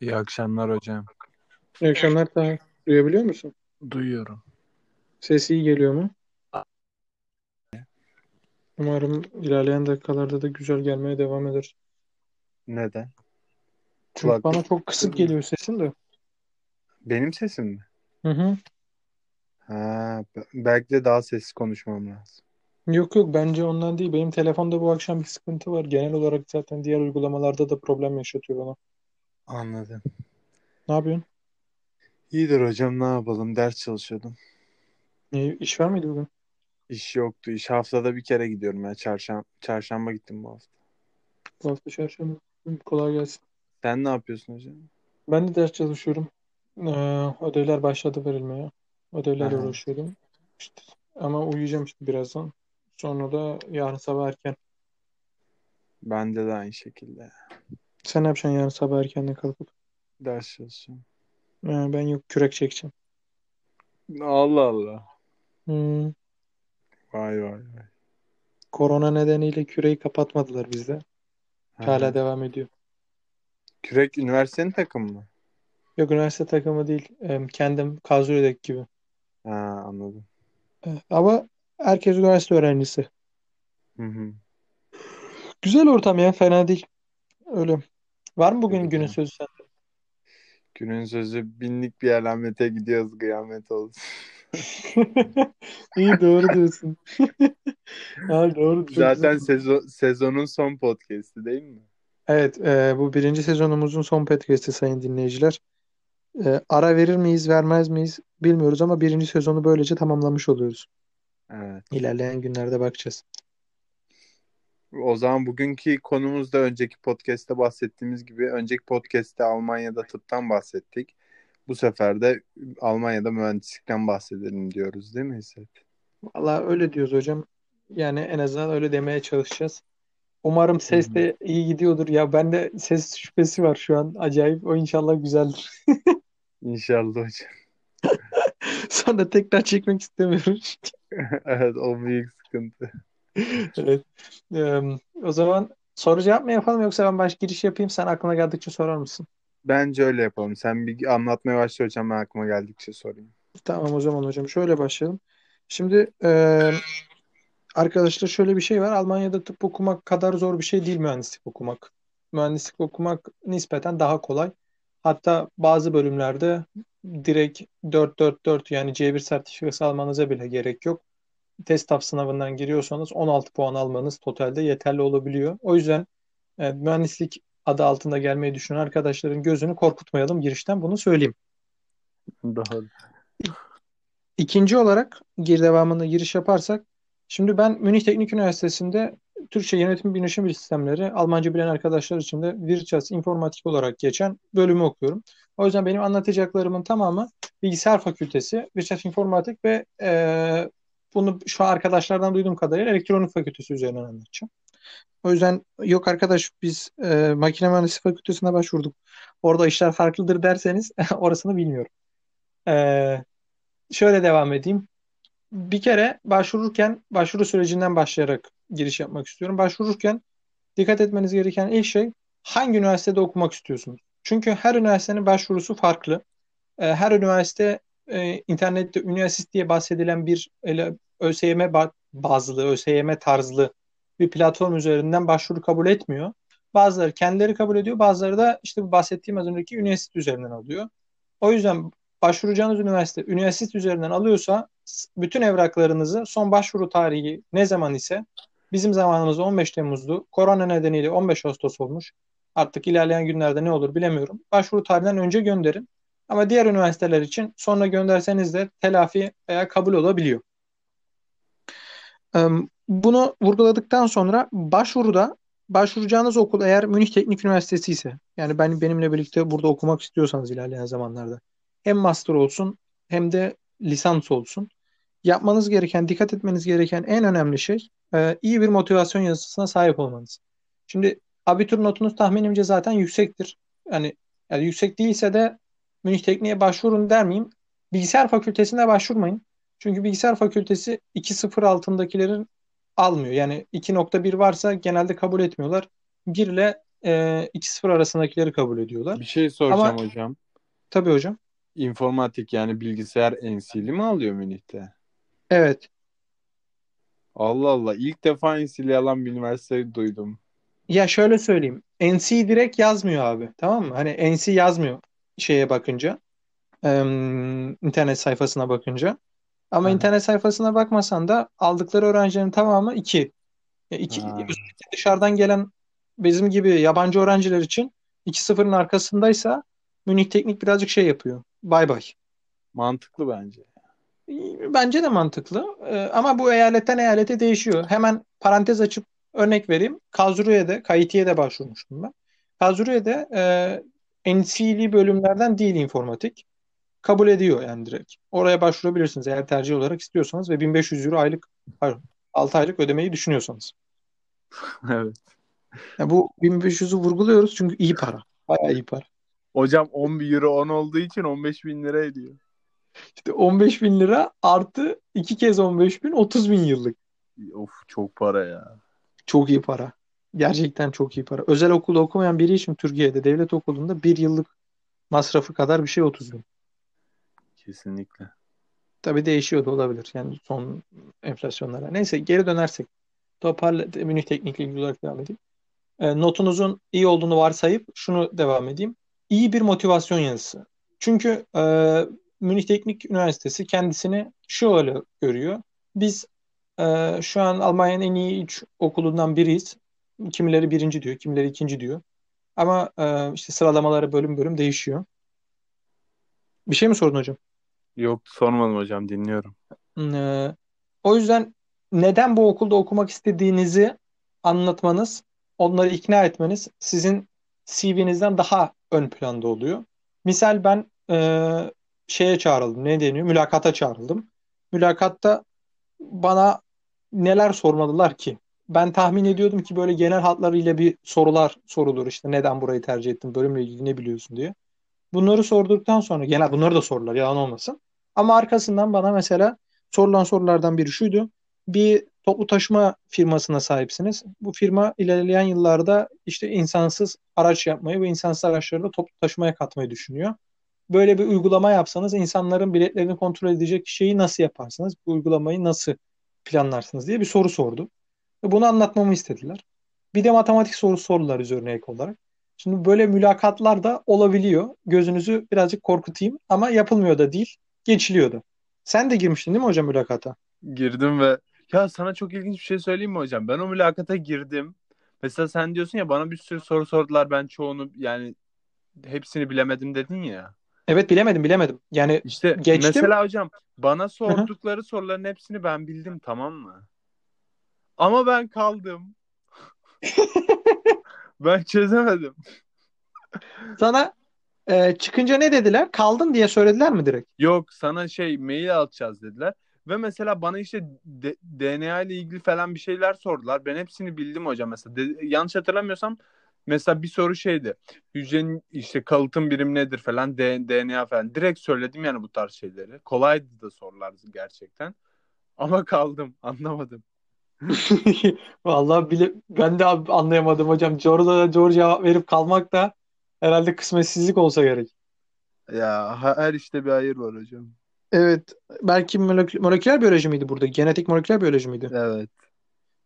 İyi akşamlar hocam. İyi akşamlar Taha. Duyabiliyor musun? Duyuyorum. Ses iyi geliyor mu? Umarım ilerleyen dakikalarda da güzel gelmeye devam eder. Neden? Çünkü Kulak- bana çok kısık geliyor sesin de. Benim sesim mi? Hı hı. Ha, be- belki de daha sessiz konuşmam lazım. Yok yok bence ondan değil. Benim telefonda bu akşam bir sıkıntı var. Genel olarak zaten diğer uygulamalarda da problem yaşatıyor bana. Anladım. Ne yapıyorsun? İyidir hocam ne yapalım? Ders çalışıyordum. Ne, iş var mıydı bugün? İş yoktu. İş haftada bir kere gidiyorum ya. Çarşamba, çarşamba gittim bu hafta. Bu hafta çarşamba. Kolay gelsin. Sen ne yapıyorsun hocam? Ben de ders çalışıyorum. Ee, ödevler başladı verilmeye. Ödevlerle Aha. uğraşıyorum. İşte, ama uyuyacağım işte birazdan. Sonra da yarın sabah erken. Bende de aynı şekilde. Sen ne yapacaksın yarın sabah erkenden kalkıp? Ders çalışıyorum. Ee, ben yok kürek çekeceğim. Allah Allah. Hmm, Vay vay vay. korona nedeniyle küreyi kapatmadılar bizde. Hala devam ediyor. Kürek üniversitenin takımı mı? Yok üniversite takımı değil. Kendim Kazure'deki gibi. Ha anladım. Ee, ama herkes üniversite öğrencisi. Hı hı. Güzel ortam ya. Fena değil. Öyle. Var mı bugün günün sözü sende? Günün sözü binlik bir alamete gidiyoruz kıyamet olsun. İyi doğru diyorsun. Ha, doğru. Zaten sezon, sezonun son podcast'i değil mi? Evet, e, bu birinci sezonumuzun son podcast'i sayın dinleyiciler. E, ara verir miyiz, vermez miyiz bilmiyoruz ama birinci sezonu böylece tamamlamış oluyoruz. Evet. İlerleyen günlerde bakacağız. O zaman bugünkü konumuz da önceki podcast'te bahsettiğimiz gibi önceki podcast'te Almanya'da tıptan bahsettik. Bu sefer de Almanya'da mühendislikten bahsedelim diyoruz değil mi Hisset? Valla öyle diyoruz hocam. Yani en azından öyle demeye çalışacağız. Umarım ses de iyi gidiyordur. Ya bende ses şüphesi var şu an. Acayip. O inşallah güzeldir. İnşallah hocam. Sonra tekrar çekmek istemiyorum. Evet o büyük sıkıntı. Evet. Ee, o zaman soru cevap mı yapalım yoksa ben baş giriş yapayım sen aklına geldikçe sorar mısın? Bence öyle yapalım. Sen bir anlatmaya başla hocam ben aklıma geldikçe sorayım. Tamam o zaman hocam şöyle başlayalım. Şimdi e, arkadaşlar şöyle bir şey var. Almanya'da tıp okumak kadar zor bir şey değil mühendislik okumak. Mühendislik okumak nispeten daha kolay. Hatta bazı bölümlerde direkt 4-4-4 yani C1 sertifikası almanıza bile gerek yok. TESTAF sınavından giriyorsanız 16 puan almanız totalde yeterli olabiliyor. O yüzden e, mühendislik adı altında gelmeyi düşünen arkadaşların gözünü korkutmayalım girişten bunu söyleyeyim. Doğru. İkinci olarak gir devamında giriş yaparsak şimdi ben Münih Teknik Üniversitesi'nde Türkçe Yönetim Bilişim Sistemleri Almanca bilen arkadaşlar için de Wirtschaft informatik olarak geçen bölümü okuyorum. O yüzden benim anlatacaklarımın tamamı bilgisayar fakültesi, Wirtschaft informatik ve e, bunu şu an arkadaşlardan duyduğum kadarıyla elektronik fakültesi üzerinden anlatacağım. O yüzden yok arkadaş biz e, makine mühendisliği fakültesine başvurduk. Orada işler farklıdır derseniz orasını bilmiyorum. E, şöyle devam edeyim. Bir kere başvururken başvuru sürecinden başlayarak giriş yapmak istiyorum. Başvururken dikkat etmeniz gereken ilk şey hangi üniversitede okumak istiyorsunuz? Çünkü her üniversitenin başvurusu farklı. E, her üniversite e, internette üniversite diye bahsedilen bir ele, ÖSYM ba- bazlı, ÖSYM tarzlı bir platform üzerinden başvuru kabul etmiyor. Bazıları kendileri kabul ediyor, bazıları da işte bahsettiğim az önceki üniversite üzerinden alıyor. O yüzden başvuracağınız üniversite üniversite üzerinden alıyorsa bütün evraklarınızı son başvuru tarihi ne zaman ise bizim zamanımızda 15 Temmuz'du. Korona nedeniyle 15 Ağustos olmuş. Artık ilerleyen günlerde ne olur bilemiyorum. Başvuru tarihinden önce gönderin. Ama diğer üniversiteler için sonra gönderseniz de telafi veya kabul olabiliyor. Bunu vurguladıktan sonra başvuruda başvuracağınız okul eğer Münih Teknik Üniversitesi ise yani ben benimle birlikte burada okumak istiyorsanız ilerleyen zamanlarda hem master olsun hem de lisans olsun. Yapmanız gereken, dikkat etmeniz gereken en önemli şey e, iyi bir motivasyon yazısına sahip olmanız. Şimdi abitur notunuz tahminimce zaten yüksektir. Yani, yani yüksek değilse de Münih Teknik'e başvurun der miyim? Bilgisayar fakültesine başvurmayın. Çünkü bilgisayar fakültesi 2.0 altındakilerin almıyor. Yani 2.1 varsa genelde kabul etmiyorlar. 1 ile e, 2-0 arasındakileri kabul ediyorlar. Bir şey soracağım Ama hocam. tabii hocam. İnformatik yani bilgisayar NC'li mi alıyor Münih'te? Evet. Allah Allah. İlk defa NC'li alan bir üniversiteyi duydum. Ya şöyle söyleyeyim. NC direkt yazmıyor abi. Tamam mı? Hani NC yazmıyor şeye bakınca. em, internet sayfasına bakınca. Ama Aha. internet sayfasına bakmasan da aldıkları öğrencilerin tamamı 2. İki, Ha. dışarıdan gelen bizim gibi yabancı öğrenciler için 2-0'ın arkasındaysa Münih Teknik birazcık şey yapıyor. Bay bay. Mantıklı bence. Bence de mantıklı. Ee, ama bu eyaletten eyalete değişiyor. Hemen parantez açıp örnek vereyim. Kazruye'de, Kayitiye'de başvurmuştum ben. Kazruye'de e, NC'li bölümlerden değil informatik. Kabul ediyor yani direkt. Oraya başvurabilirsiniz eğer tercih olarak istiyorsanız ve 1500 euro aylık, pardon, 6 aylık ödemeyi düşünüyorsanız. evet. Yani bu 1500'ü vurguluyoruz çünkü iyi para. Bayağı iyi para. Hocam 11 euro 10 olduğu için 15 bin lira ediyor. İşte 15 bin lira artı iki kez 15 bin 30 bin yıllık. Of çok para ya. Çok iyi para. Gerçekten çok iyi para. Özel okulda okumayan biri için Türkiye'de devlet okulunda bir yıllık masrafı kadar bir şey 30 bin. Kesinlikle. Tabii değişiyor da olabilir. Yani son enflasyonlara. Neyse geri dönersek. Toparla, Münih Teknik'le ilgili olarak devam edeyim. E, notunuzun iyi olduğunu varsayıp şunu devam edeyim. İyi bir motivasyon yazısı. Çünkü e, Münih Teknik Üniversitesi kendisini şöyle görüyor. Biz e, şu an Almanya'nın en iyi üç okulundan biriyiz. Kimileri birinci diyor, kimileri ikinci diyor. Ama e, işte sıralamaları bölüm bölüm değişiyor. Bir şey mi sordun hocam? Yok sormadım hocam dinliyorum. Ee, o yüzden neden bu okulda okumak istediğinizi anlatmanız, onları ikna etmeniz sizin CV'nizden daha ön planda oluyor. Misal ben e, şeye çağrıldım. Ne deniyor? Mülakata çağrıldım. Mülakatta bana neler sormadılar ki? Ben tahmin ediyordum ki böyle genel hatlarıyla bir sorular sorulur. İşte neden burayı tercih ettin? Bölümle ilgili ne biliyorsun diye. Bunları sorduktan sonra genel bunları da sorular yalan olmasın. Ama arkasından bana mesela sorulan sorulardan biri şuydu. Bir toplu taşıma firmasına sahipsiniz. Bu firma ilerleyen yıllarda işte insansız araç yapmayı ve insansız araçları da toplu taşımaya katmayı düşünüyor. Böyle bir uygulama yapsanız insanların biletlerini kontrol edecek şeyi nasıl yaparsınız? Bu uygulamayı nasıl planlarsınız diye bir soru sordu. Ve bunu anlatmamı istediler. Bir de matematik sorusu sordular üzerine ek olarak. Şimdi böyle mülakatlar da olabiliyor. Gözünüzü birazcık korkutayım ama yapılmıyor da değil, geçiliyor da. Sen de girmiştin değil mi hocam mülakata? Girdim ve ya sana çok ilginç bir şey söyleyeyim mi hocam? Ben o mülakata girdim. Mesela sen diyorsun ya bana bir sürü soru sordular ben çoğunu yani hepsini bilemedim dedin ya. Evet bilemedim bilemedim. Yani İşte Geçtim. mesela hocam bana sordukları soruların hepsini ben bildim tamam mı? Ama ben kaldım. Ben çözemedim. sana e, çıkınca ne dediler? Kaldın diye söylediler mi direkt? Yok sana şey mail atacağız dediler. Ve mesela bana işte D- DNA ile ilgili falan bir şeyler sordular. Ben hepsini bildim hocam mesela. De- yanlış hatırlamıyorsam mesela bir soru şeydi. Hücrenin işte kalıtım birimi nedir falan D- DNA falan. Direkt söyledim yani bu tarz şeyleri. Kolaydı da sorular gerçekten. Ama kaldım. Anlamadım. Vallahi bile ben de abi anlayamadım hocam. Doğru doğru cevap verip kalmak da herhalde kısmetsizlik olsa gerek. Ya her işte bir hayır var hocam. Evet. Belki molekü- moleküler biyoloji miydi burada? Genetik moleküler biyoloji miydi? Evet.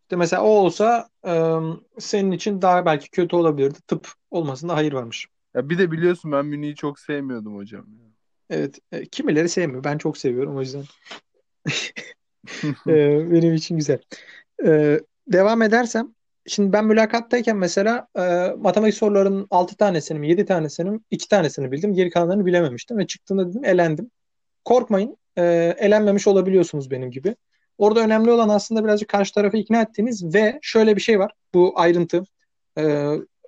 İşte mesela o olsa e, senin için daha belki kötü olabilirdi. Tıp olmasında hayır varmış. Ya bir de biliyorsun ben Münih'i çok sevmiyordum hocam. Evet. E, kimileri sevmiyor. Ben çok seviyorum o yüzden. E, benim için güzel. E, devam edersem. Şimdi ben mülakattayken mesela e, matematik sorularının 6 tanesini mi 7 tanesini mi 2 tanesini bildim. Geri kalanlarını bilememiştim ve çıktığında dedim elendim. Korkmayın. E, elenmemiş olabiliyorsunuz benim gibi. Orada önemli olan aslında birazcık karşı tarafı ikna ettiğiniz ve şöyle bir şey var. Bu ayrıntı e,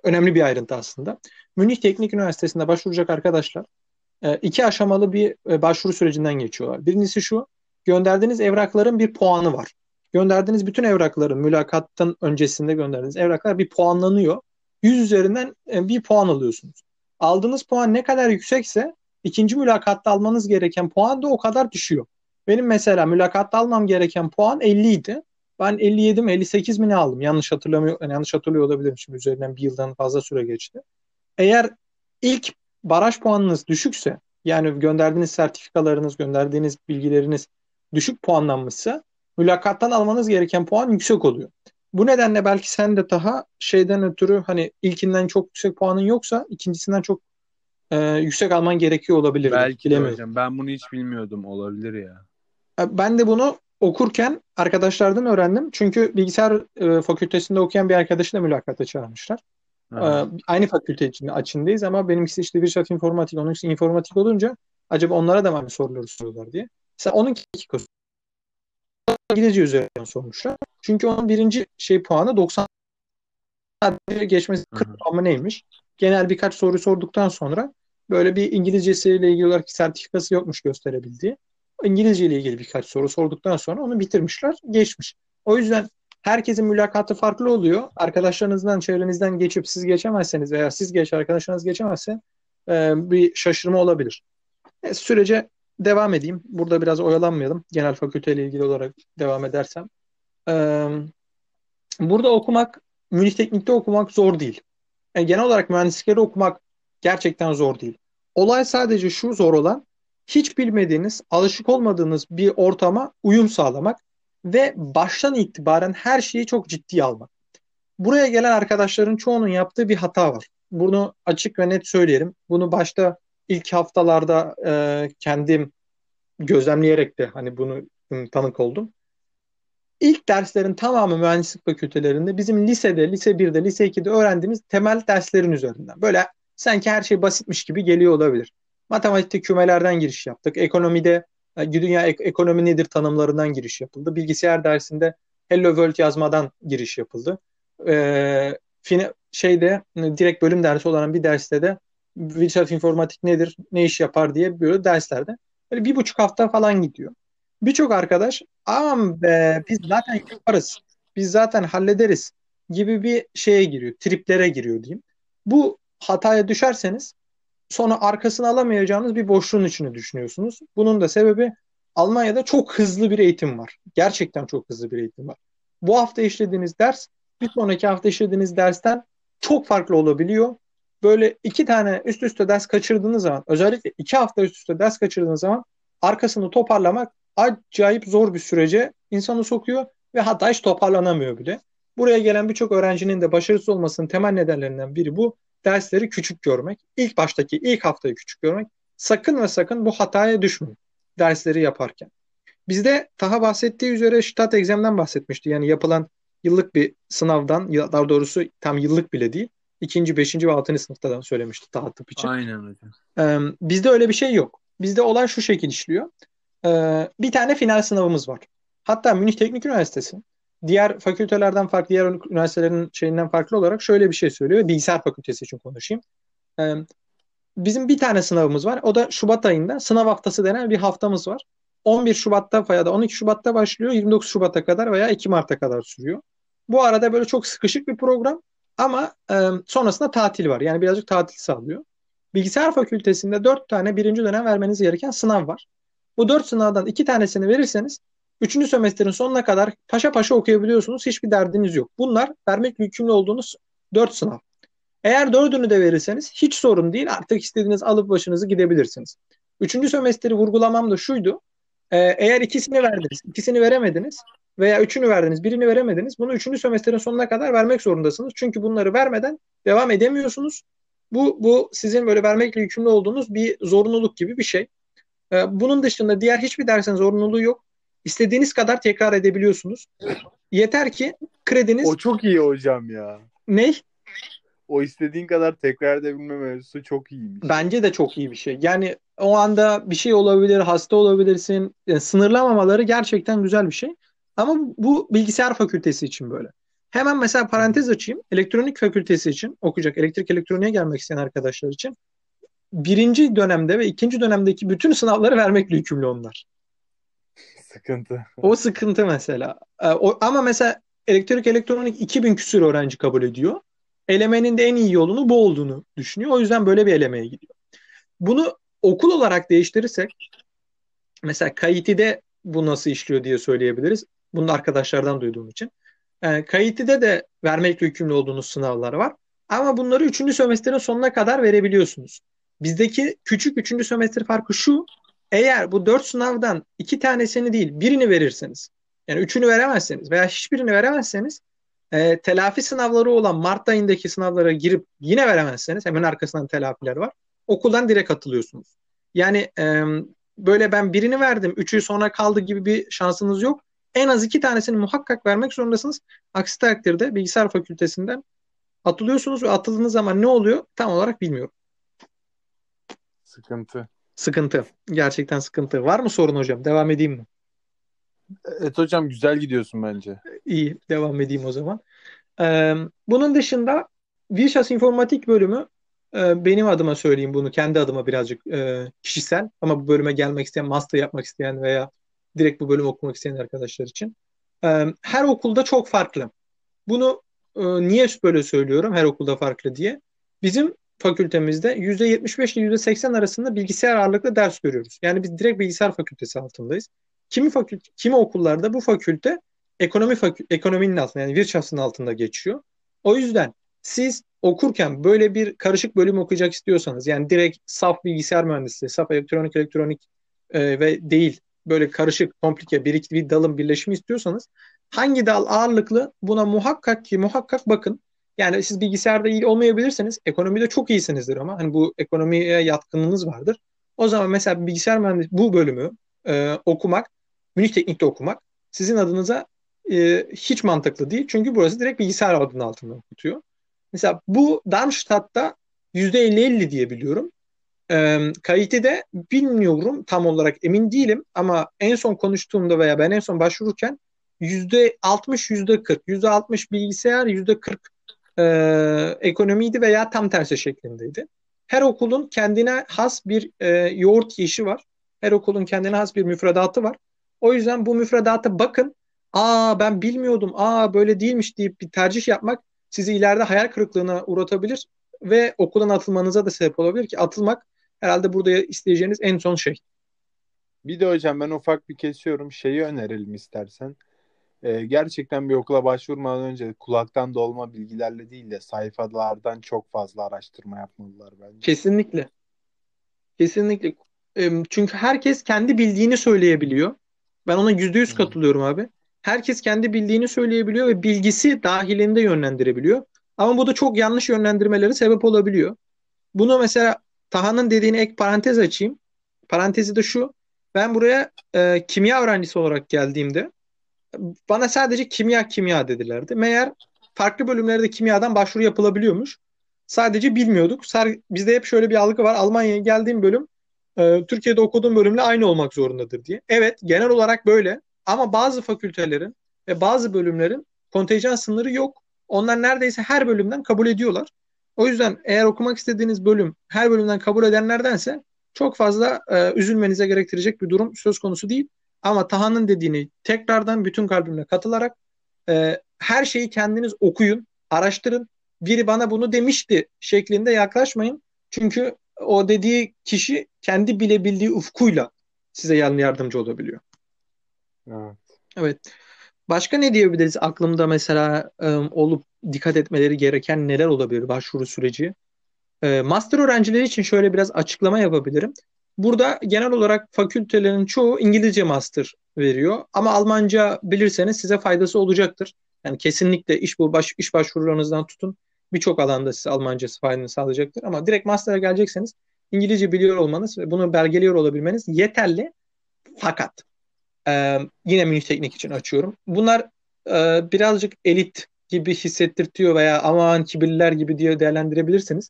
önemli bir ayrıntı aslında. Münih Teknik Üniversitesi'nde başvuracak arkadaşlar e, iki aşamalı bir e, başvuru sürecinden geçiyorlar. Birincisi şu, gönderdiğiniz evrakların bir puanı var. Gönderdiğiniz bütün evrakların mülakattan öncesinde gönderdiğiniz evraklar bir puanlanıyor. 100 üzerinden e, bir puan alıyorsunuz. Aldığınız puan ne kadar yüksekse ikinci mülakatta almanız gereken puan da o kadar düşüyor. Benim mesela mülakatta almam gereken puan 50 idi. Ben 57 mi 58 mi ne aldım? Yanlış hatırlamıyor, yani yanlış hatırlıyor olabilirim şimdi üzerinden bir yıldan fazla süre geçti. Eğer ilk baraj puanınız düşükse yani gönderdiğiniz sertifikalarınız, gönderdiğiniz bilgileriniz düşük puanlanmışsa mülakattan almanız gereken puan yüksek oluyor. Bu nedenle belki sen de daha şeyden ötürü hani ilkinden çok yüksek puanın yoksa ikincisinden çok e, yüksek alman gerekiyor olabilir. Belki de hocam. Ben bunu hiç bilmiyordum. Olabilir ya. E, ben de bunu okurken arkadaşlardan öğrendim. Çünkü bilgisayar e, fakültesinde okuyan bir arkadaşı da mülakata çağırmışlar. E, aynı fakülte içinde açındayız ama benimkisi işte bir şart informatik, onun için informatik olunca acaba onlara da mı soruları soruyorlar diye. Mesela onun iki kız İngilizce üzerinden sormuşlar. Çünkü onun birinci şey puanı 90 geçmesi 40 ama neymiş? Genel birkaç soru sorduktan sonra böyle bir İngilizcesiyle ilgili olarak sertifikası yokmuş gösterebildiği. İngilizce ile ilgili birkaç soru sorduktan sonra onu bitirmişler, geçmiş. O yüzden herkesin mülakatı farklı oluyor. Arkadaşlarınızdan, çevrenizden geçip siz geçemezseniz veya siz geç arkadaşlarınız geçemezse e, bir şaşırma olabilir. E, sürece devam edeyim. Burada biraz oyalanmayalım. Genel fakülteyle ilgili olarak devam edersem. Ee, burada okumak, Münih Teknik'te okumak zor değil. Yani genel olarak mühendislikleri okumak gerçekten zor değil. Olay sadece şu zor olan hiç bilmediğiniz, alışık olmadığınız bir ortama uyum sağlamak ve baştan itibaren her şeyi çok ciddiye almak. Buraya gelen arkadaşların çoğunun yaptığı bir hata var. Bunu açık ve net söyleyelim. Bunu başta ilk haftalarda e, kendim gözlemleyerek de hani bunu tanık oldum. İlk derslerin tamamı mühendislik fakültelerinde bizim lisede, lise 1'de, lise 2'de öğrendiğimiz temel derslerin üzerinden. Böyle sanki her şey basitmiş gibi geliyor olabilir. Matematikte kümelerden giriş yaptık. Ekonomide e, dünya ek- ekonomi nedir tanımlarından giriş yapıldı. Bilgisayar dersinde Hello World yazmadan giriş yapıldı. Ee, fine, şeyde direkt bölüm dersi olan bir derste de bilgisayar informatik nedir, ne iş yapar diye böyle derslerde böyle bir buçuk hafta falan gidiyor. Birçok arkadaş aman be biz zaten yaparız, biz zaten hallederiz gibi bir şeye giriyor, triplere giriyor diyeyim. Bu hataya düşerseniz sonra arkasını alamayacağınız bir boşluğun içine düşünüyorsunuz. Bunun da sebebi Almanya'da çok hızlı bir eğitim var. Gerçekten çok hızlı bir eğitim var. Bu hafta işlediğiniz ders bir sonraki hafta işlediğiniz dersten çok farklı olabiliyor böyle iki tane üst üste ders kaçırdığınız zaman özellikle iki hafta üst üste ders kaçırdığınız zaman arkasını toparlamak acayip zor bir sürece insanı sokuyor ve hatta hiç toparlanamıyor bile. Buraya gelen birçok öğrencinin de başarısız olmasının temel nedenlerinden biri bu. Dersleri küçük görmek. İlk baştaki ilk haftayı küçük görmek. Sakın ve sakın bu hataya düşmeyin dersleri yaparken. Bizde Taha bahsettiği üzere Stat Exam'den bahsetmişti. Yani yapılan yıllık bir sınavdan, daha doğrusu tam yıllık bile değil ikinci, beşinci ve altıncı sınıfta da söylemişti daha tıp için. Aynen hocam. Ee, bizde öyle bir şey yok. Bizde olay şu şekil işliyor. Ee, bir tane final sınavımız var. Hatta Münih Teknik Üniversitesi diğer fakültelerden farklı, diğer üniversitelerin şeyinden farklı olarak şöyle bir şey söylüyor. Bilgisayar fakültesi için konuşayım. Ee, bizim bir tane sınavımız var. O da Şubat ayında sınav haftası denen bir haftamız var. 11 Şubat'ta ya da 12 Şubat'ta başlıyor. 29 Şubat'a kadar veya 2 Mart'a kadar sürüyor. Bu arada böyle çok sıkışık bir program. Ama e, sonrasında tatil var. Yani birazcık tatil sağlıyor. Bilgisayar fakültesinde dört tane birinci dönem vermeniz gereken sınav var. Bu dört sınavdan iki tanesini verirseniz üçüncü semestrin sonuna kadar paşa paşa okuyabiliyorsunuz. Hiçbir derdiniz yok. Bunlar vermek yükümlü olduğunuz dört sınav. Eğer dördünü de verirseniz hiç sorun değil. Artık istediğiniz alıp başınızı gidebilirsiniz. Üçüncü semestri vurgulamam da şuydu. Eğer ikisini verdiniz, ikisini veremediniz veya üçünü verdiniz, birini veremediniz. Bunu üçüncü sömestrin sonuna kadar vermek zorundasınız. Çünkü bunları vermeden devam edemiyorsunuz. Bu, bu sizin böyle vermekle yükümlü olduğunuz bir zorunluluk gibi bir şey. Ee, bunun dışında diğer hiçbir dersin zorunluluğu yok. İstediğiniz kadar tekrar edebiliyorsunuz. Yeter ki krediniz... O çok iyi hocam ya. Ne? O istediğin kadar tekrar edebilme mevzusu çok iyiymiş. Bence de çok iyi bir şey. Yani o anda bir şey olabilir, hasta olabilirsin. Yani sınırlamamaları gerçekten güzel bir şey. Ama bu bilgisayar fakültesi için böyle. Hemen mesela parantez açayım. Elektronik fakültesi için okuyacak, elektrik elektroniğe gelmek isteyen arkadaşlar için birinci dönemde ve ikinci dönemdeki bütün sınavları vermekle yükümlü onlar. Sıkıntı. O sıkıntı mesela. Ee, o, ama mesela elektrik elektronik 2000 küsür öğrenci kabul ediyor. Elemenin de en iyi yolunu bu olduğunu düşünüyor. O yüzden böyle bir elemeye gidiyor. Bunu okul olarak değiştirirsek mesela KIT'de bu nasıl işliyor diye söyleyebiliriz. Bunu arkadaşlardan duyduğum için. E, KIT'de de vermekle yükümlü olduğunuz sınavlar var. Ama bunları 3. sömestrin sonuna kadar verebiliyorsunuz. Bizdeki küçük 3. sömestr farkı şu. Eğer bu 4 sınavdan 2 tanesini değil birini verirseniz yani üçünü veremezseniz veya hiçbirini veremezseniz e, telafi sınavları olan Mart ayındaki sınavlara girip yine veremezseniz hemen arkasından telafiler var. Okuldan direkt atılıyorsunuz. Yani e, böyle ben birini verdim, üçü sonra kaldı gibi bir şansınız yok. En az iki tanesini muhakkak vermek zorundasınız. Aksi takdirde bilgisayar fakültesinden atılıyorsunuz ve atıldığınız zaman ne oluyor tam olarak bilmiyorum. Sıkıntı. Sıkıntı. Gerçekten sıkıntı. Var mı sorun hocam? Devam edeyim mi? Evet hocam güzel gidiyorsun bence. İyi. Devam edeyim o zaman. Ee, bunun dışında Virşas İnformatik bölümü e, benim adıma söyleyeyim bunu. Kendi adıma birazcık e, kişisel ama bu bölüme gelmek isteyen, master yapmak isteyen veya direkt bu bölümü okumak isteyen arkadaşlar için. Her okulda çok farklı. Bunu e, niye böyle söylüyorum her okulda farklı diye? Bizim fakültemizde %75 ile %80 arasında bilgisayar ağırlıklı ders görüyoruz. Yani biz direkt bilgisayar fakültesi altındayız. Kimi fakülte, kimi okullarda bu fakülte ekonomi fakü, ekonominin altında yani Wirtschafts'ın altında geçiyor. O yüzden siz okurken böyle bir karışık bölüm okuyacak istiyorsanız yani direkt saf bilgisayar mühendisliği, saf elektronik elektronik e, ve değil böyle karışık, komplike bir iki bir dalın birleşimi istiyorsanız hangi dal ağırlıklı buna muhakkak ki muhakkak bakın. Yani siz bilgisayarda iyi olmayabilirseniz ekonomide çok iyisinizdir ama hani bu ekonomiye yatkınlığınız vardır. O zaman mesela bilgisayar mühendisliği bu bölümü e, okumak, Münih Teknik'te okumak sizin adınıza e, hiç mantıklı değil. Çünkü burası direkt bilgisayar adının altında okutuyor. Mesela bu Darmstadt'ta %50-50 diye biliyorum. E, KIT'de bilmiyorum tam olarak emin değilim ama en son konuştuğumda veya ben en son başvururken %60 %40 %60 bilgisayar %40 e, ekonomiydi veya tam tersi şeklindeydi. Her okulun kendine has bir e, yoğurt yiyişi var. Her okulun kendine has bir müfredatı var. O yüzden bu müfredata bakın. Aa ben bilmiyordum. Aa böyle değilmiş deyip bir tercih yapmak sizi ileride hayal kırıklığına uğratabilir ve okuldan atılmanıza da sebep olabilir ki atılmak herhalde burada isteyeceğiniz en son şey. Bir de hocam ben ufak bir kesiyorum. Şeyi önerelim istersen. Ee, gerçekten bir okula başvurmadan önce kulaktan dolma bilgilerle değil de sayfalardan çok fazla araştırma yapmalılar bence. Kesinlikle. Kesinlikle. Çünkü herkes kendi bildiğini söyleyebiliyor. Ben ona yüzde yüz katılıyorum abi. Herkes kendi bildiğini söyleyebiliyor ve bilgisi dahilinde yönlendirebiliyor. Ama bu da çok yanlış yönlendirmeleri sebep olabiliyor. Bunu mesela Taha'nın dediğini ek parantez açayım. Parantezi de şu. Ben buraya e, kimya öğrencisi olarak geldiğimde bana sadece kimya kimya dedilerdi. Meğer farklı bölümlerde kimyadan başvuru yapılabiliyormuş. Sadece bilmiyorduk. Bizde hep şöyle bir algı var. Almanya'ya geldiğim bölüm e, Türkiye'de okuduğum bölümle aynı olmak zorundadır diye. Evet genel olarak böyle ama bazı fakültelerin ve bazı bölümlerin kontenjan sınırı yok. Onlar neredeyse her bölümden kabul ediyorlar. O yüzden eğer okumak istediğiniz bölüm her bölümden kabul edenlerdense çok fazla e, üzülmenize gerektirecek bir durum söz konusu değil. Ama Taha'nın dediğini tekrardan bütün kalbimle katılarak e, her şeyi kendiniz okuyun, araştırın. Biri bana bunu demişti şeklinde yaklaşmayın. Çünkü o dediği kişi kendi bilebildiği ufkuyla size yardımcı olabiliyor. Evet. Evet. Başka ne diyebiliriz aklımda mesela e, olup dikkat etmeleri gereken neler olabilir başvuru süreci? E, master öğrencileri için şöyle biraz açıklama yapabilirim. Burada genel olarak fakültelerin çoğu İngilizce master veriyor ama Almanca bilirseniz size faydası olacaktır. Yani kesinlikle iş bu baş, iş başvurularınızdan tutun birçok alanda size Almanca faydanı sağlayacaktır ama direkt master'a gelecekseniz İngilizce biliyor olmanız ve bunu belgeliyor olabilmeniz yeterli. Fakat e, yine Münih Teknik için açıyorum. Bunlar e, birazcık elit gibi hissettirtiyor veya aman kibirliler gibi diye değerlendirebilirsiniz.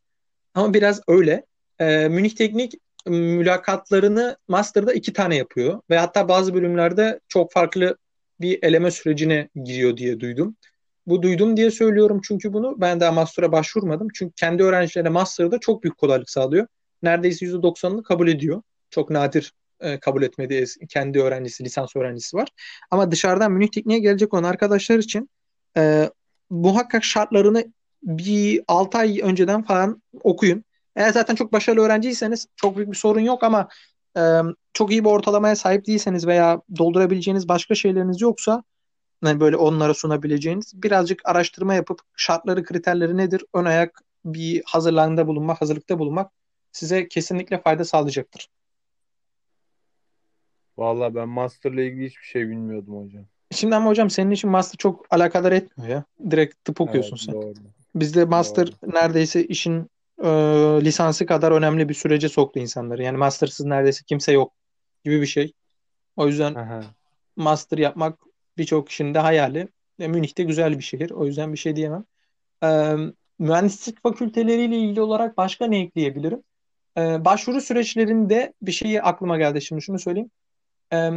Ama biraz öyle. E, Münih Teknik mülakatlarını master'da iki tane yapıyor ve hatta bazı bölümlerde çok farklı bir eleme sürecine giriyor diye duydum. Bu duydum diye söylüyorum çünkü bunu ben daha master'a başvurmadım. Çünkü kendi öğrencilerine master'da çok büyük kolaylık sağlıyor. Neredeyse %90'ını kabul ediyor. Çok nadir e, kabul etmediği kendi öğrencisi, lisans öğrencisi var. Ama dışarıdan Münih Tekniğe gelecek olan arkadaşlar için e, muhakkak şartlarını bir 6 ay önceden falan okuyun. Eğer zaten çok başarılı öğrenciyseniz çok büyük bir sorun yok ama e, çok iyi bir ortalamaya sahip değilseniz veya doldurabileceğiniz başka şeyleriniz yoksa hani böyle onlara sunabileceğiniz birazcık araştırma yapıp şartları kriterleri nedir ön ayak bir hazırlığında bulunmak, hazırlıkta bulunmak size kesinlikle fayda sağlayacaktır. Vallahi ben master'la ilgili hiçbir şey bilmiyordum hocam. Şimdi ama hocam senin için master çok alakadar etmiyor ya. Direkt tıp okuyorsun Evet, sen. doğru. Bizde master Doğru. neredeyse işin e, lisansı kadar önemli bir sürece soktu insanları. Yani mastersız neredeyse kimse yok gibi bir şey. O yüzden Aha. master yapmak birçok kişinin de hayali. Ve Münih de güzel bir şehir. O yüzden bir şey diyemem. Ee, mühendislik fakülteleriyle ilgili olarak başka ne ekleyebilirim? Ee, başvuru süreçlerinde bir şey aklıma geldi şimdi şunu söyleyeyim. Ee,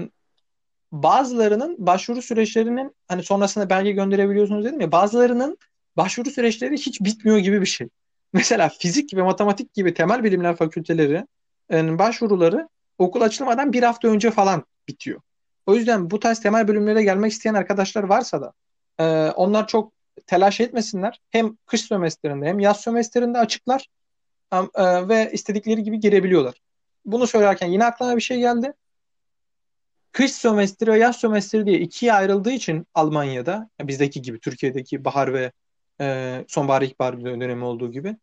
bazılarının başvuru süreçlerinin hani sonrasında belge gönderebiliyorsunuz dedim ya bazılarının başvuru süreçleri hiç bitmiyor gibi bir şey. Mesela fizik ve matematik gibi temel bilimler fakülteleri başvuruları okul açılmadan bir hafta önce falan bitiyor. O yüzden bu tarz temel bölümlere gelmek isteyen arkadaşlar varsa da e, onlar çok telaş etmesinler. Hem kış sömestrinde hem yaz sömestrinde açıklar e, ve istedikleri gibi girebiliyorlar. Bunu söylerken yine aklıma bir şey geldi. Kış sömestri ve yaz sömestri diye ikiye ayrıldığı için Almanya'da ya bizdeki gibi Türkiye'deki bahar ve e, sonbahar ilkbahar dönemi olduğu gibi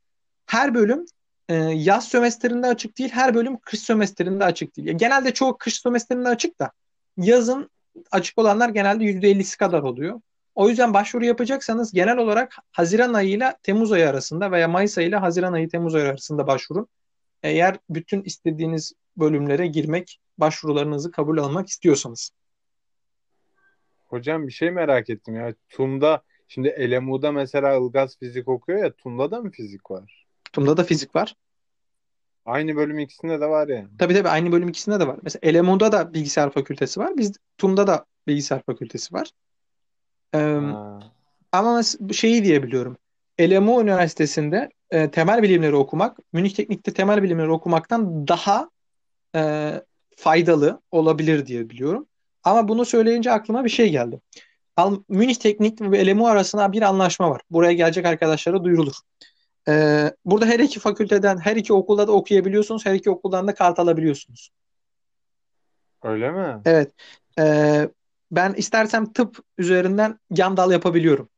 her bölüm e, yaz sömestrinde açık değil, her bölüm kış sömestrinde açık değil. Ya genelde çoğu kış sömestrinde açık da yazın açık olanlar genelde %50'si kadar oluyor. O yüzden başvuru yapacaksanız genel olarak Haziran ayı ile Temmuz ayı arasında veya Mayıs ayı ile Haziran ayı Temmuz ayı arasında başvurun. Eğer bütün istediğiniz bölümlere girmek, başvurularınızı kabul almak istiyorsanız. Hocam bir şey merak ettim ya. TUM'da şimdi LMU'da mesela Ilgaz fizik okuyor ya TUM'da da mı fizik var? TUM'da da fizik var. Aynı bölüm ikisinde de var yani. Tabii tabii aynı bölüm ikisinde de var. Mesela LMU'da da bilgisayar fakültesi var. Biz TUM'da da bilgisayar fakültesi var. Ee, Ha. ama şeyi diyebiliyorum. LMU Üniversitesi'nde e, temel bilimleri okumak, Münih Teknik'te temel bilimleri okumaktan daha e, faydalı olabilir diye biliyorum. Ama bunu söyleyince aklıma bir şey geldi. Al, Münih Teknik ve LMU arasında bir anlaşma var. Buraya gelecek arkadaşlara duyurulur. Ee, burada her iki fakülteden, her iki okulda da okuyabiliyorsunuz. Her iki okuldan da kart alabiliyorsunuz. Öyle mi? Evet. Ee, ben istersem tıp üzerinden yan dal yapabiliyorum.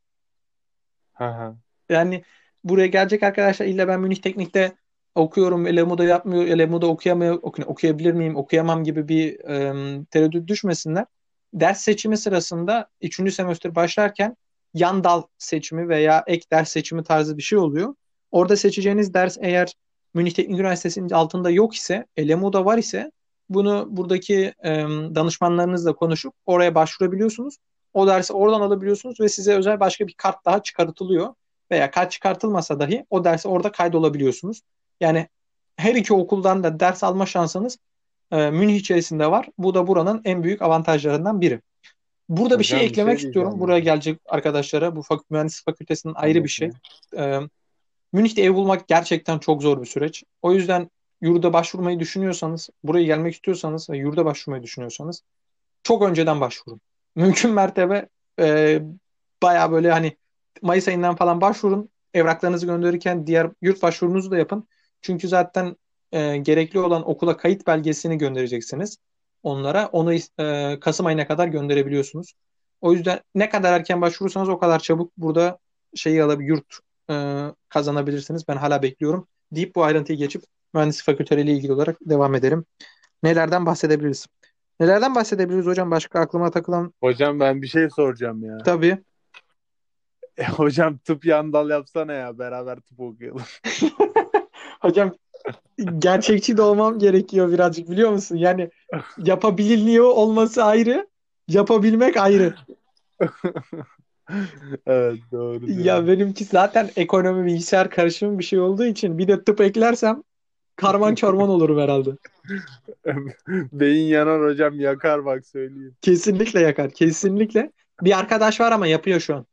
Hı hı. Yani buraya gelecek arkadaşlar illa ben Münih Teknik'te okuyorum, LMU'da yapmıyor, LMU'da okuyamıyor, oku- okuyabilir miyim, okuyamam gibi bir e, tereddüt düşmesinler. Ders seçimi sırasında 3. semestr başlarken yan dal seçimi veya ek ders seçimi tarzı bir şey oluyor. Orada seçeceğiniz ders eğer Münih Teknik Üniversitesi'nin altında yok ise, LMU'da var ise bunu buradaki e, danışmanlarınızla konuşup oraya başvurabiliyorsunuz. O dersi oradan alabiliyorsunuz ve size özel başka bir kart daha çıkartılıyor veya kart çıkartılmasa dahi o derse orada kaydolabiliyorsunuz. Yani her iki okuldan da ders alma şansınız e, Münih içerisinde var. Bu da buranın en büyük avantajlarından biri. Burada bir şey Hocam bir eklemek şey istiyorum. diyeceğim Buraya ya. gelecek arkadaşlara bu fak mühendislik fakültesinin ayrı Tabii bir şey. ki. E, Münih'te ev bulmak gerçekten çok zor bir süreç. O yüzden yurda başvurmayı düşünüyorsanız, buraya gelmek istiyorsanız ve yurda başvurmayı düşünüyorsanız çok önceden başvurun. Mümkün mertebe e, baya böyle hani Mayıs ayından falan başvurun. Evraklarınızı gönderirken diğer yurt başvurunuzu da yapın. Çünkü zaten e, gerekli olan okula kayıt belgesini göndereceksiniz onlara. Onu e, Kasım ayına kadar gönderebiliyorsunuz. O yüzden ne kadar erken başvurursanız o kadar çabuk burada şeyi alıp yurt e, kazanabilirsiniz. Ben hala bekliyorum. Deyip bu ayrıntıyı geçip mühendislik fakülteleriyle ilgili olarak devam edelim. Nelerden bahsedebiliriz? Nelerden bahsedebiliriz hocam? Başka aklıma takılan Hocam ben bir şey soracağım ya. tabii. E, hocam tıp yan dal yapsana ya beraber tıp okuyalım. Hocam gerçekçi de olmam gerekiyor birazcık biliyor musun? Yani yapabiliyor olması ayrı, yapabilmek ayrı. Evet doğru Ya diyorsun. benimki zaten ekonomi bilgisayar karışımı bir şey olduğu için bir de tıp eklersem karman çorman olurum herhalde. Beyin yanar hocam yakar bak söyleyeyim. Kesinlikle yakar, kesinlikle. Bir arkadaş var ama yapıyor şu an.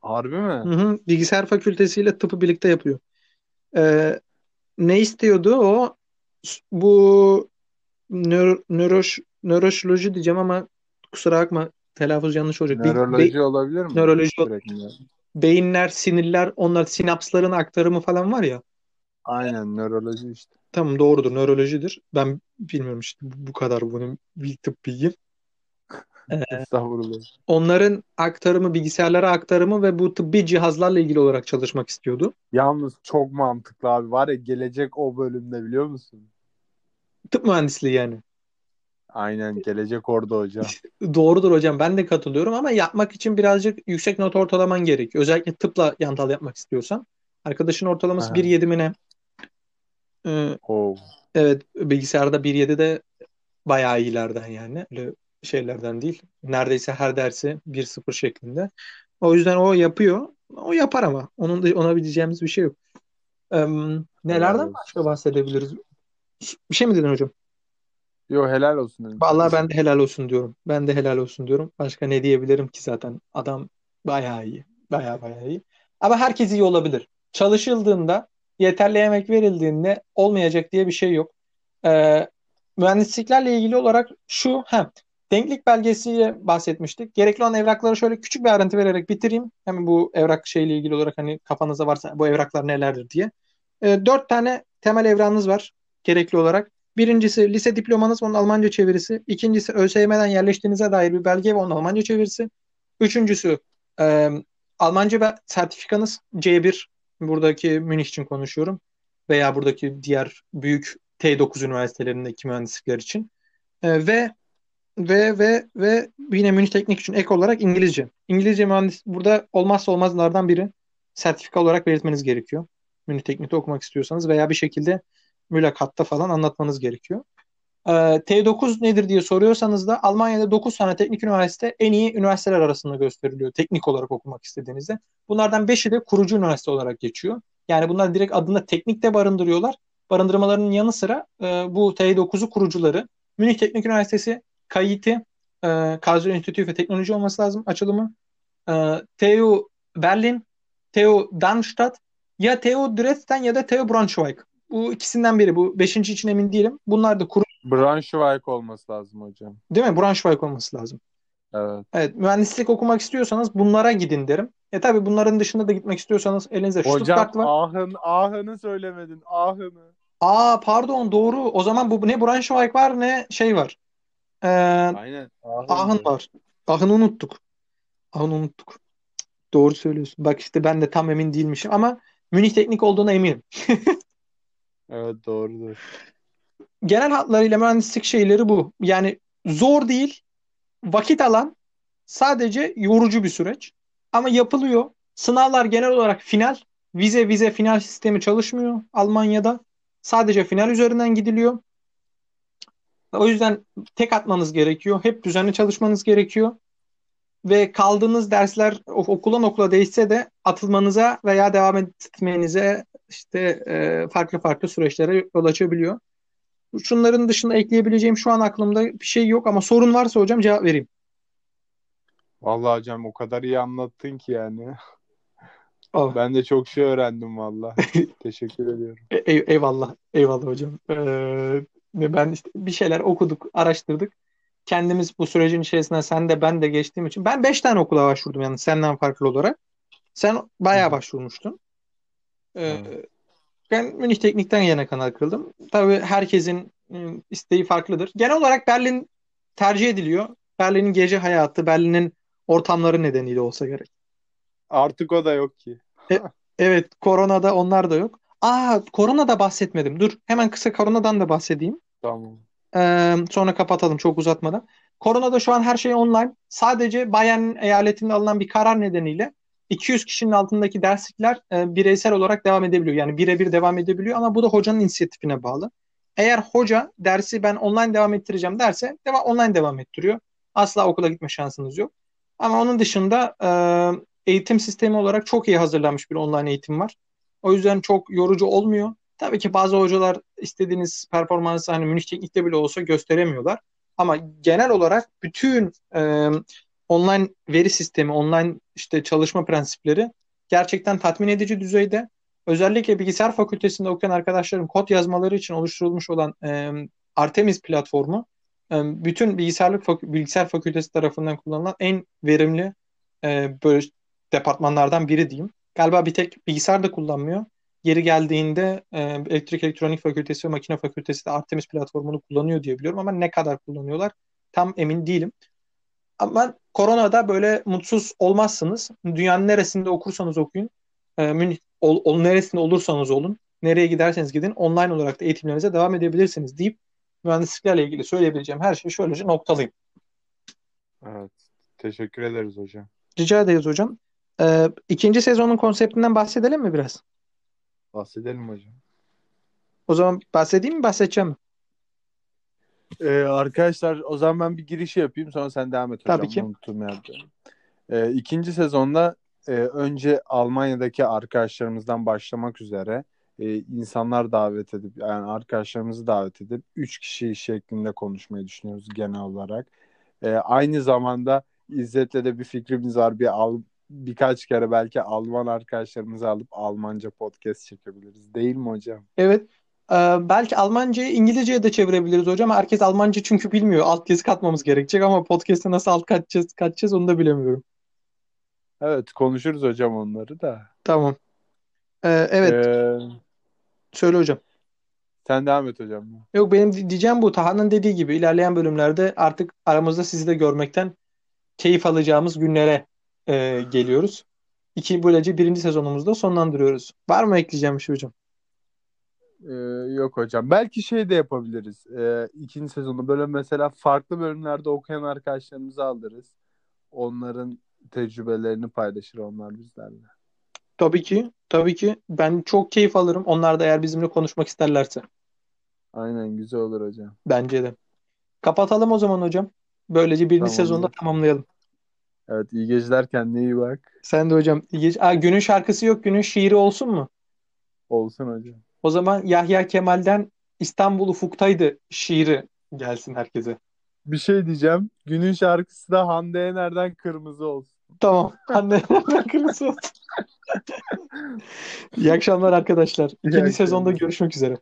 Harbi Hı mi? hı, bilgisayar fakültesiyle tıpı birlikte yapıyor. Ee, ne istiyordu o? Bu nöro, nöroş, nöroşoloji diyeceğim ama kusura bakma telaffuz yanlış olacak. Be- be- Nöroloji olabilir mi? nöroloji, beyinler, sinirler, onlar sinapsların aktarımı falan var ya. Aynen nöroloji işte. Tamam doğrudur, nörolojidir. Ben bilmiyorum işte bu kadar bunun tıp bilgim. Estağfurullah. Onların aktarımı, bilgisayarlara aktarımı ve bu tıbbi cihazlarla ilgili olarak çalışmak istiyordu. Yalnız çok mantıklı abi. Var ya gelecek o bölümde biliyor musun? Tıp mühendisliği yani. Aynen gelecek orada hocam. Doğrudur hocam ben de katılıyorum ama yapmak için birazcık yüksek not ortalaman gerekiyor. Özellikle tıpla yantal yapmak istiyorsan. Arkadaşın ortalaması Aha. 1.7 mi ne? Ee, Oo. evet bilgisayarda 1.7 de bayağı iyilerden yani. Öyle şeylerden değil. Neredeyse her dersi 1.0 şeklinde. O yüzden o yapıyor. O yapar ama. Onun da ona diyeceğimiz bir şey yok. Ee, nelerden başka bahsedebiliriz? Bir şey mi dedin hocam? Yo helal olsun. dedim. Vallahi ben de helal olsun diyorum. Ben de helal olsun diyorum. Başka ne diyebilirim ki zaten? Adam bayağı iyi. Bayağı bayağı iyi. Ama herkes iyi olabilir. Çalışıldığında, yeterli emek verildiğinde olmayacak diye bir şey yok. Ee, mühendisliklerle ilgili olarak şu, hem denklik belgesiyle bahsetmiştik. Gerekli olan evrakları şöyle küçük bir ayrıntı vererek bitireyim. Hem bu evrak şeyle ilgili olarak hani kafanızda varsa bu evraklar nelerdir diye. Ee, dört tane temel evrağınız var gerekli olarak. Birincisi lise diplomanız, onun Almanca çevirisi. İkincisi ÖSYM'den yerleştiğinize dair bir belge ve onun Almanca çevirisi. Üçüncüsü e, Almanca ve sertifikanız C1. Buradaki Münih için konuşuyorum. Veya buradaki diğer büyük T9 üniversitelerindeki mühendislikler için. E, ve ve ve ve yine Münih Teknik için ek olarak İngilizce. İngilizce mühendis burada olmazsa olmazlardan biri. Sertifika olarak belirtmeniz gerekiyor. Münih Teknik'te okumak istiyorsanız veya bir şekilde mülakatta falan anlatmanız gerekiyor. Ee, T9 nedir diye soruyorsanız da Almanya'da 9 tane teknik üniversite en iyi üniversiteler arasında gösteriliyor teknik olarak okumak istediğinizde. Bunlardan 5'i de kurucu üniversite olarak geçiyor. Yani bunlar direkt adında teknikte barındırıyorlar. Barındırmalarının yanı sıra e, bu T9'u kurucuları Münih Teknik Üniversitesi KIT, e, Karlsruhe Enstitü ve Teknoloji olması lazım açılımı. E, TU Berlin, TU Darmstadt ya TU Dresden ya da TU Braunschweig. Bu ikisinden biri. Bu beşinci için emin değilim. Bunlar da kuru Braunschweig olması lazım hocam. değil mi? Braunschweig olması lazım. Evet. Evet, mühendislik okumak istiyorsanız bunlara gidin derim. E tabi bunların dışında da gitmek istiyorsanız elinizde Hocam Stuttgart var. Ahın, Ahın'ı söylemedin. Ahın'ı. Aa pardon doğru. O zaman bu ne Braunschweig var ne şey var. Ee, Aynen. Ahın. Ahın var. Ahın'ı unuttuk. Ahın'ı unuttuk. Doğru söylüyorsun. Bak işte ben de tam emin değilmişim ama Münih Teknik olduğuna eminim. Evet doğrudur. Genel hatlarıyla mühendislik şeyleri bu. Yani zor değil, vakit alan, sadece yorucu bir süreç. Ama yapılıyor. Sınavlar genel olarak final. Vize vize final sistemi çalışmıyor Almanya'da. Sadece final üzerinden gidiliyor. O yüzden tek atmanız gerekiyor. Hep düzenli çalışmanız gerekiyor. Ve kaldığınız dersler okuldan okula değişse de atılmanıza veya devam etmenize işte e, farklı farklı süreçlere yol açabiliyor. Şunların dışında ekleyebileceğim şu an aklımda bir şey yok ama sorun varsa hocam cevap vereyim. Vallahi hocam o kadar iyi anlattın ki yani. Oh. Ben de çok şey öğrendim vallahi. Teşekkür ediyorum. E- ey- eyvallah, eyvallah hocam. Ee, ve ben işte bir şeyler okuduk, araştırdık. Kendimiz bu sürecin içerisinde sen de ben de geçtiğim için. Ben 5 tane okula başvurdum yani senden farklı olarak. Sen bayağı başvurmuştun. Ee, Evet. ben Münih Teknik'ten yana kanal kırıldım. Tabii herkesin ı, isteği farklıdır. Genel olarak Berlin tercih ediliyor. Berlin'in gece hayatı, Berlin'in ortamları nedeniyle olsa gerek. Artık o da yok ki. Evet, koronada onlar da yok. Aa, korona bahsetmedim. Dur, hemen kısa koronadan da bahsedeyim. Tamam. Ee, sonra kapatalım çok uzatmadan. Koronada şu an her şey online. Sadece Bayern eyaletinde alınan bir karar nedeniyle 200 kişinin altındaki derslikler e, bireysel olarak devam edebiliyor. Yani birebir devam edebiliyor ama bu da hocanın inisiyatifine bağlı. Eğer hoca dersi ben online devam ettireceğim derse devam, online devam ettiriyor. Asla okula gitme şansınız yok. Ama onun dışında e, eğitim sistemi olarak çok iyi hazırlanmış bir online eğitim var. O yüzden çok yorucu olmuyor. Tabii ki bazı hocalar istediğiniz performansı hani Münih Teknik'te bile olsa gösteremiyorlar. Ama genel olarak bütün e, online veri sistemi, online işte çalışma prensipleri gerçekten tatmin edici düzeyde. Özellikle bilgisayar fakültesinde okuyan arkadaşlarım kod yazmaları için oluşturulmuş olan e, Artemis platformu e, bütün bilgisayarlık fakü- bilgisayar fakültesi tarafından kullanılan en verimli e, böyle departmanlardan biri diyeyim. Galiba bir tek bilgisayar da kullanmıyor. Yeri geldiğinde e, elektrik elektronik fakültesi ve makine fakültesi de Artemis platformunu kullanıyor diye biliyorum ama ne kadar kullanıyorlar tam emin değilim. Ama koronada böyle mutsuz olmazsınız. Dünyanın neresinde okursanız okuyun. E, Münih, ol, ol- neresinde olursanız olun. Nereye giderseniz gidin. Online olarak da eğitimlerinize devam edebilirsiniz deyip mühendisliklerle ilgili söyleyebileceğim her şeyi şöylece noktalayayım. Evet. Teşekkür ederiz hocam. Rica ederiz hocam. E, ikinci sezonun konseptinden bahsedelim mi biraz? Bahsedelim hocam. O zaman bahsedeyim mi bahsedeceğim mi? Ee, arkadaşlar o zaman ben bir giriş yapayım sonra sen devam et hocam. Tabii ki. Unuttum ya. Ee, ikinci sezonda e, önce Almanya'daki arkadaşlarımızdan başlamak üzere e, insanlar davet edip yani arkadaşlarımızı davet edip üç kişi şeklinde konuşmayı düşünüyoruz genel olarak. E, aynı zamanda İzzet'le de bir fikrimiz var. Bir al, birkaç kere belki Alman arkadaşlarımızı alıp Almanca podcast çekebiliriz. Değil mi hocam? Evet. Ee, belki Almancayı İngilizceye de çevirebiliriz hocam. Herkes Almanca çünkü bilmiyor. Alt yazı katmamız gerekecek ama podcast'e nasıl alt katacağız, katacağız onu da bilemiyorum. Evet konuşuruz hocam onları da. Tamam. Ee, evet. Ee, Söyle hocam. sen devam et hocam. Yok benim di- diyeceğim bu. Taha'nın dediği gibi ilerleyen bölümlerde artık aramızda sizi de görmekten keyif alacağımız günlere e, geliyoruz. İki, böylece birinci sezonumuzu da sonlandırıyoruz. Var mı ekleyeceğim bir şey hocam? Ee, yok hocam. Belki şey de yapabiliriz. Ee, ikinci sezonda böyle mesela farklı bölümlerde okuyan arkadaşlarımızı alırız. Onların tecrübelerini paylaşır onlar bizlerle. Tabii ki. Tabii ki. Ben çok keyif alırım. Onlar da eğer bizimle konuşmak isterlerse. Aynen güzel olur hocam. Bence de. Kapatalım o zaman hocam. Böylece birinci Tamamdır. sezonda tamamlayalım. Evet iyi geceler kendine iyi bak. Sen de hocam. iyi gece- Aa, günün şarkısı yok. Günün şiiri olsun mu? Olsun hocam. O zaman Yahya Kemal'den İstanbul Ufuk'taydı şiiri gelsin herkese. Bir şey diyeceğim. Günün şarkısı da Hande Yener'den Kırmızı olsun. Tamam. Anne kırmızı olsun. İyi akşamlar arkadaşlar. İkinci sezonda görüşmek üzere.